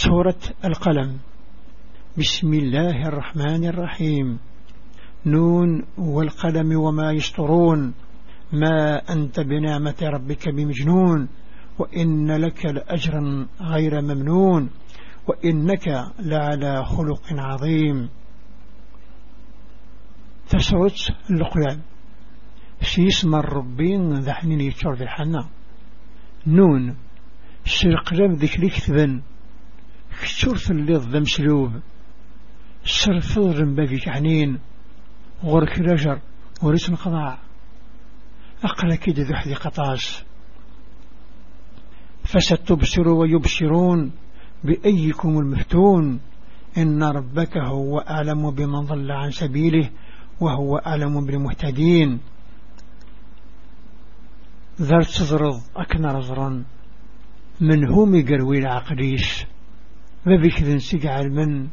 سورة القلم. بسم الله الرحمن الرحيم. نون والقلم وما يسطرون ما أنت بنعمة ربك بمجنون. وإن لك لأجرا غير ممنون. وإنك لعلى خلق عظيم. تسرت اللقلان سيسمى الربين ذحنين يتشور ذي الحنا نون. سرقلام ذيك لي كتبن كتور الليض ذا مسلوب سرفض رمباكي كعنين. غورك رجر. ورسم قضاء أقل كده ذو حدي قطاس فستبصروا ويبصرون بأيكم المفتون. إن ربك هو أعلم بمن ضل عن سبيله وهو أعلم بالمهتدين. ذر تزرض أكنا رزرا من هم يقروي العقليش ما بكذن سيقع المن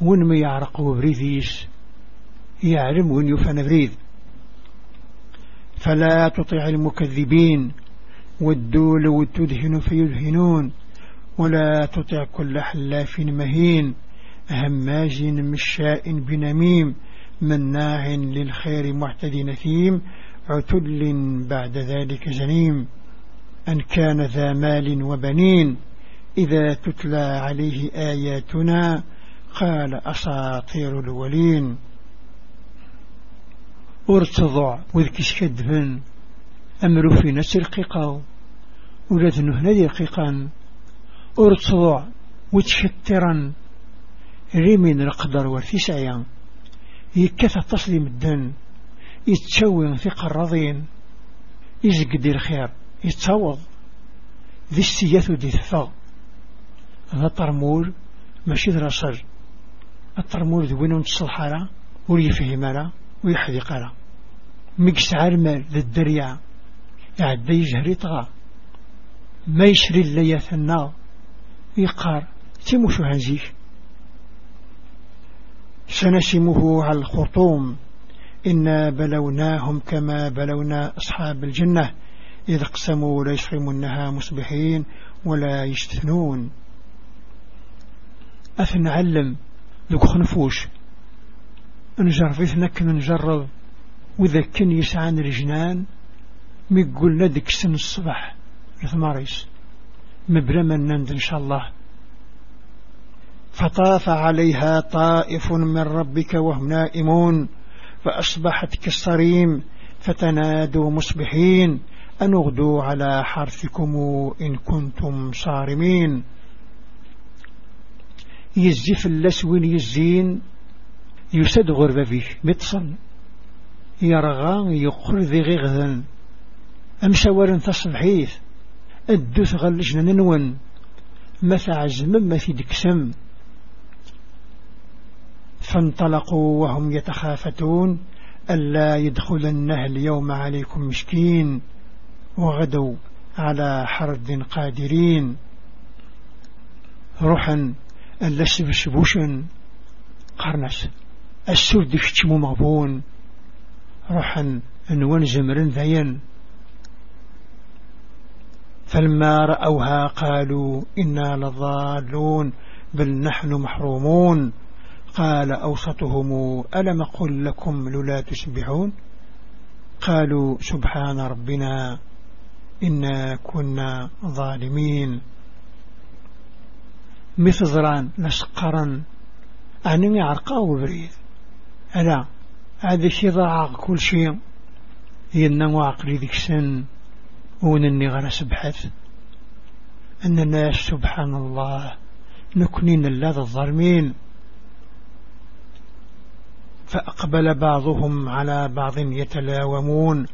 وين ما يعرق بريديش يعلم وين يفن بريد. فلا تطع المكذبين والدول وتدهن فيدهنون ولا تطع كل حلاف مهين. هماج مشاء بنميم مناع للخير معتد نثيم عتل بعد ذلك زنيم أن كان ذا مال وبنين. إذا تتلى عليه آياتنا قال أساطير الولين. أرتضع وذكش كدفن أمر في نفس القيقة ولاد نهنا القيقان أرتضع وتشترا ريمين القدر والثسعيا يكثى تصليم الدن. يتشوي ثقة الرضين. يزقد الخير. يتصوض ذي السياث ودي الثغ هذا طرمول ماشي دراسر الطرمول ذي وين تصلحارا ويفهم لا ويحذق لا. ميكس عرمال ذي الدريع يعدي يجهري طغى. ما يشري اللياث النار يقار. تيموشو هنزيك سنسمه على الخرطوم. إنا بلوناهم كما بلونا أصحاب الجنة. إذ اقسموا لا يشرمونها مصبحين ولا يستثنون أثنعلم ذوك خنفوش. نجرب نكن نجرب. وإذا كان يسعان الجنان ميقول لدك سن الصبح لثماريس. مبرما نند إن شاء الله. فطاف عليها طائف من ربك وهم نائمون. فأصبحت كالصريم فتنادوا مصبحين. أن اغدوا على حرثكم إن كنتم صارمين. يزف اللسوين يزين يسد غربة فيه متصل يرغى يقر ذي غغذا أمسوار تصبحيث الدوث غلجنا ننون مثا عزم ما في دكسم. فانطلقوا وهم يتخافتون. ألا يدخلنه اليوم عليكم مشكين وغدوا على حرد قادرين. روحا اللسبشبوشا قرنس. السود كتمو مغبون. روحا انوان زمرن ذين فلما رأوها قالوا إنا لضالون بل نحن محرومون. قال أوسطهم ألم قل لكم للا تسبحون قالوا سبحان ربنا إنا كنا ظالمين. مثضران نسقرا أنني عرقاء وبريد ألا هذا شيء ضاع كل شيء. ينمو عقلي ذيك سن. ونني غير سبحث أن الناس سبحان الله. نكنين الله الظالمين. فأقبل بعضهم على بعض يتلاومون.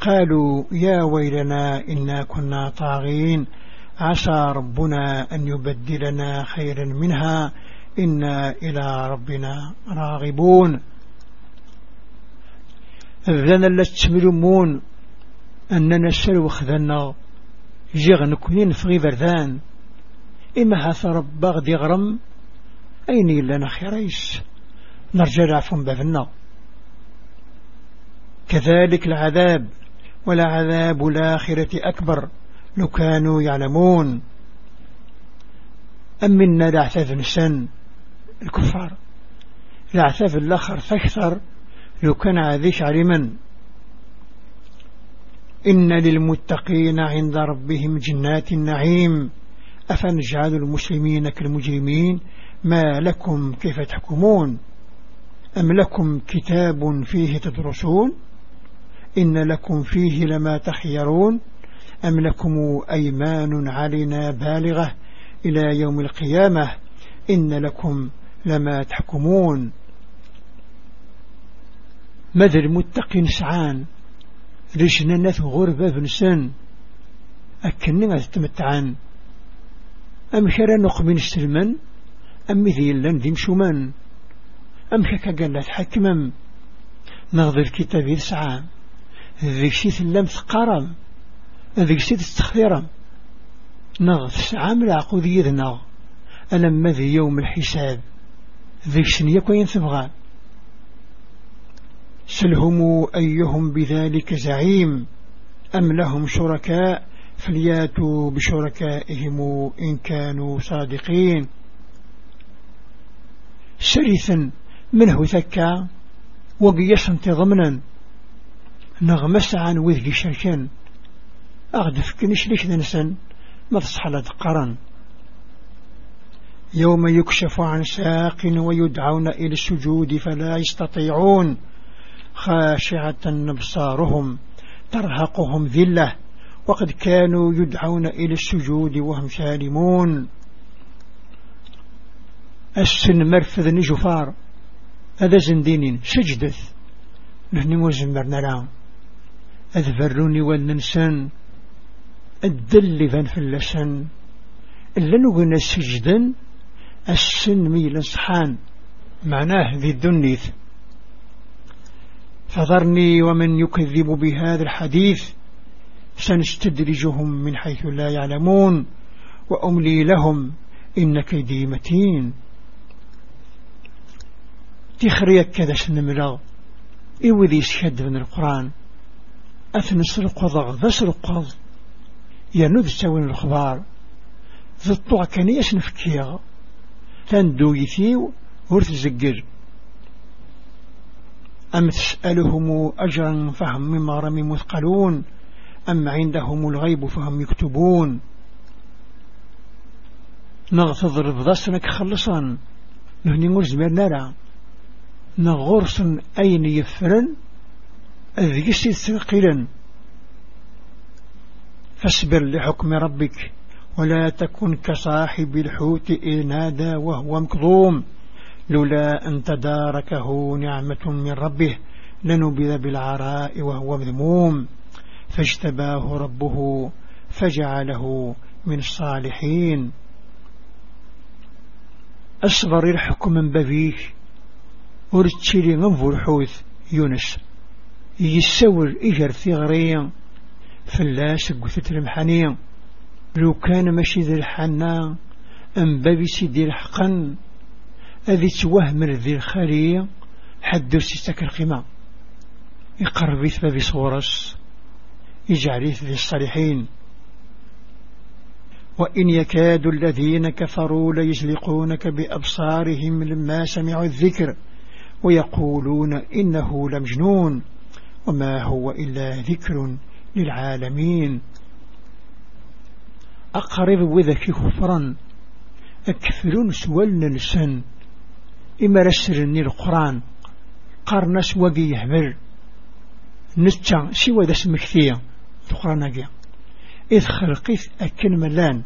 قالوا يا ويلنا إنا كنا طاغين. عسى ربنا أن يبدلنا خيرا منها. إنا إلى ربنا راغبون. أذن لتسملمون أننا سلو خذنا جغن كنين في بردان. إما هاث رب غدي غرم أين لنا خيريس نرجع عفوا بابنا كذلك العذاب ولا عذاب الآخرة أكبر. لو كانوا يعلمون. أمنا العثاف نسان الكفار. العثاف الآخر فاكثر لو كان عذيش علما إن للمتقين عند ربهم جنات النعيم. أفنجعل المسلمين كالمجرمين؟ ما لكم كيف تحكمون؟ أم لكم كتاب فيه تدرسون؟ إن لكم فيه لما تخيرون؟ أم لكم أيمان علينا بالغة إلى يوم القيامة؟ إن لكم لما تحكمون. ماذا المتقين سعان رجنا ناث غربة بنسان أكننا تتمتعان أم كرا نقبن السلمان أم ذي لن ذي مشومان أم كاكا قال لا تحكمم نغض الكتاب يسعى ذيك شي ثلام ثقارم ذيك شي تستخيرم نغض سعى من العقود يذنا ألم ذي يوم الحساب. ذيك شنيا كوين تبغى؟ سلهم أيهم بذلك زعيم. أم لهم شركاء؟ فلياتوا بشركائهم إن كانوا صادقين. سرثا منه ثكا وقيسا ضمنا نغمس عن وذي شركان أغدف كنش ليش ننسن ما تصحى قرن. يوم يكشف عن ساق ويدعون إلى السجود فلا يستطيعون. خاشعة أبصارهم ترهقهم ذلة. وقد كانوا يدعون إلى السجود وهم سالمون. السن مرفذ نجفار. هذا زندين سجدث. نحن وزمرنا لهم أذبروني والننسان الدل فان فلسن إلا نقولنا سجدا السن ميلا صحان معناه ذي الدنيث. فذرني ومن يكذب بهذا الحديث سنستدرجهم من حيث لا يعلمون وأملي لهم إن كيدي متين. تخريك كذا سنملا إوذي سكد من القرآن. أثنسرق ضغ ذسرق ينوذ سوين الخبار ذي الطوع كان يسنفكيغ تندو يثيو ورث زقر أم تسألهم أجرا فهم من مرم مثقلون؟ أم عندهم الغيب فهم يكتبون؟ نغتظر بضسنك خلصا نهني مرزمير نرى. نغرس أين يفرن؟ أذيسي ثقلا فاصبر لحكم ربك ولا تكن كصاحب الحوت إذ نادى وهو مكظوم. لولا أن تداركه نعمة من ربه لنبذ بالعراء وهو مذموم. فاجتباه ربه فجعله من الصالحين. أصبر الحكم من بفيك ورتشيلي من يونس. يسور إجر ثغريا فلاس قثت المحانية لو كان ماشي ذي الحنا أم بابي سيدي الحقا أذي توهم ذي الخالية حد سيستك القمة يقرب بابي صورس يجعل ذي الصالحين. وإن يكاد الذين كفروا ليزلقونك بأبصارهم لما سمعوا الذكر ويقولون إنه لمجنون. وما هو إلا ذكر للعالمين. أقرب وذكي خفرا أكفرون سوالنا إما رسرني القرآن. قرنس وقي يهبر. نتشا سوى ذا سمكثية القرآن إذ خلقيت أكن ملان.